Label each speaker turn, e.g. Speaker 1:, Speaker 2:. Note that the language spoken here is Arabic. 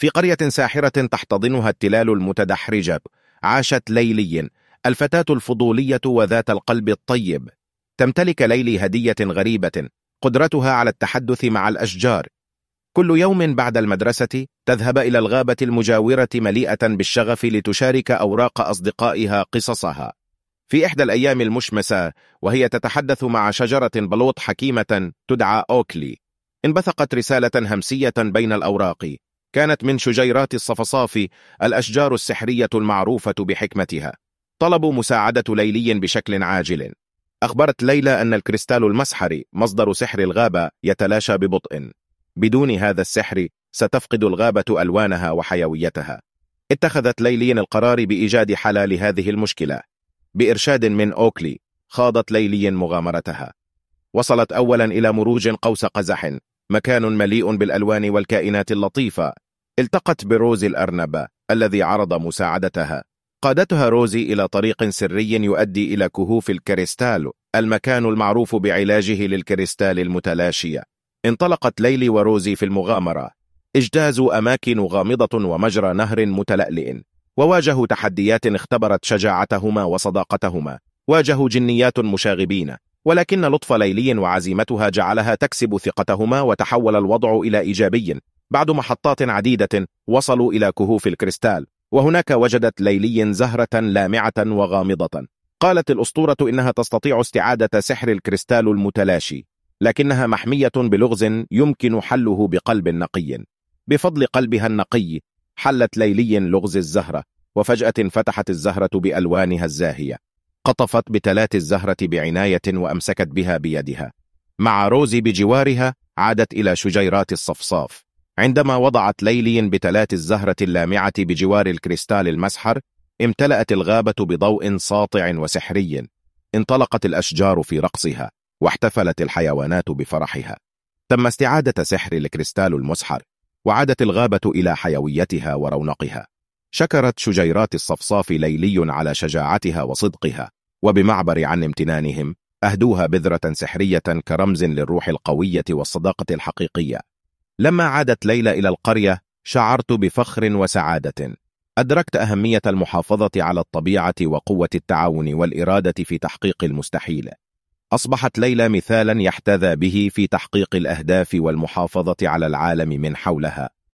Speaker 1: في قرية ساحرة تحتضنها التلال المتدحرجة عاشت ليلي الفتاة الفضولية وذات القلب الطيب. تمتلك ليلي هدية غريبة قدرتها على التحدث مع الأشجار. كل يوم بعد المدرسة تذهب إلى الغابة المجاورة مليئة بالشغف لتشارك أوراق أصدقائها قصصها. في إحدى الأيام المشمسة وهي تتحدث مع شجرة بلوط حكيمة تدعى أوكلي. انبثقت رسالة همسية بين الأوراق. كانت من شجيرات الصفصاف الأشجار السحرية المعروفة بحكمتها. طلبوا مساعدة ليلي بشكل عاجل. أخبرت ليلى أن الكريستال المسحري مصدر سحر الغابة يتلاشى ببطء. بدون هذا السحر ستفقد الغابة ألوانها وحيويتها. اتخذت ليلي القرار بإيجاد حل لهذه المشكلة. بإرشاد من أوكلي خاضت ليلي مغامرتها. وصلت أولا إلى مروج قوس قزح مكان مليء بالألوان والكائنات اللطيفة. التقت بروزي الأرنب الذي عرض مساعدتها. قادتها روزي إلى طريق سري يؤدي إلى كهوف الكريستال المكان المعروف بعلاجه للكريستال المتلاشية انطلقت ليلي وروزي في المغامرة. اجتازوا أماكن غامضة ومجرى نهر متلألئ. وواجهوا تحديات اختبرت شجاعتهما وصداقتهما. واجهوا جنيات مشاغبين. ولكن لطف ليلي وعزيمتها جعلها تكسب ثقتهما وتحول الوضع إلى إيجابي. بعد محطات عديدة وصلوا إلى كهوف الكريستال وهناك وجدت ليلي زهرة لامعة وغامضة. قالت الأسطورة إنها تستطيع استعادة سحر الكريستال المتلاشي لكنها محمية بلغز يمكن حله بقلب نقي. بفضل قلبها النقي حلت ليلي لغز الزهرة وفجأة فتحت الزهرة بألوانها الزاهية. قطفت بتلات الزهرة بعناية وأمسكت بها بيدها. مع روزي بجوارها عادت إلى شجيرات الصفصاف. عندما وضعت ليلي بتلات الزهرة اللامعة بجوار الكريستال المسحر امتلأت الغابة بضوء ساطع وسحري. انطلقت الأشجار في رقصها واحتفلت الحيوانات بفرحها. تم استعادة سحر الكريستال المسحر وعادت الغابة إلى حيويتها ورونقها. شكرت شجيرات الصفصاف ليلي على شجاعتها وصدقها. وبمعبر عن امتنانهم أهدوها بذرة سحرية كرمز للروح القوية والصداقة الحقيقية. لما عادت ليلى إلى القرية شعرت بفخر وسعادة. أدركت أهمية المحافظة على الطبيعة وقوة التعاون والإرادة في تحقيق المستحيل. أصبحت ليلى مثالا يحتذى به في تحقيق الأهداف والمحافظة على العالم من حولها.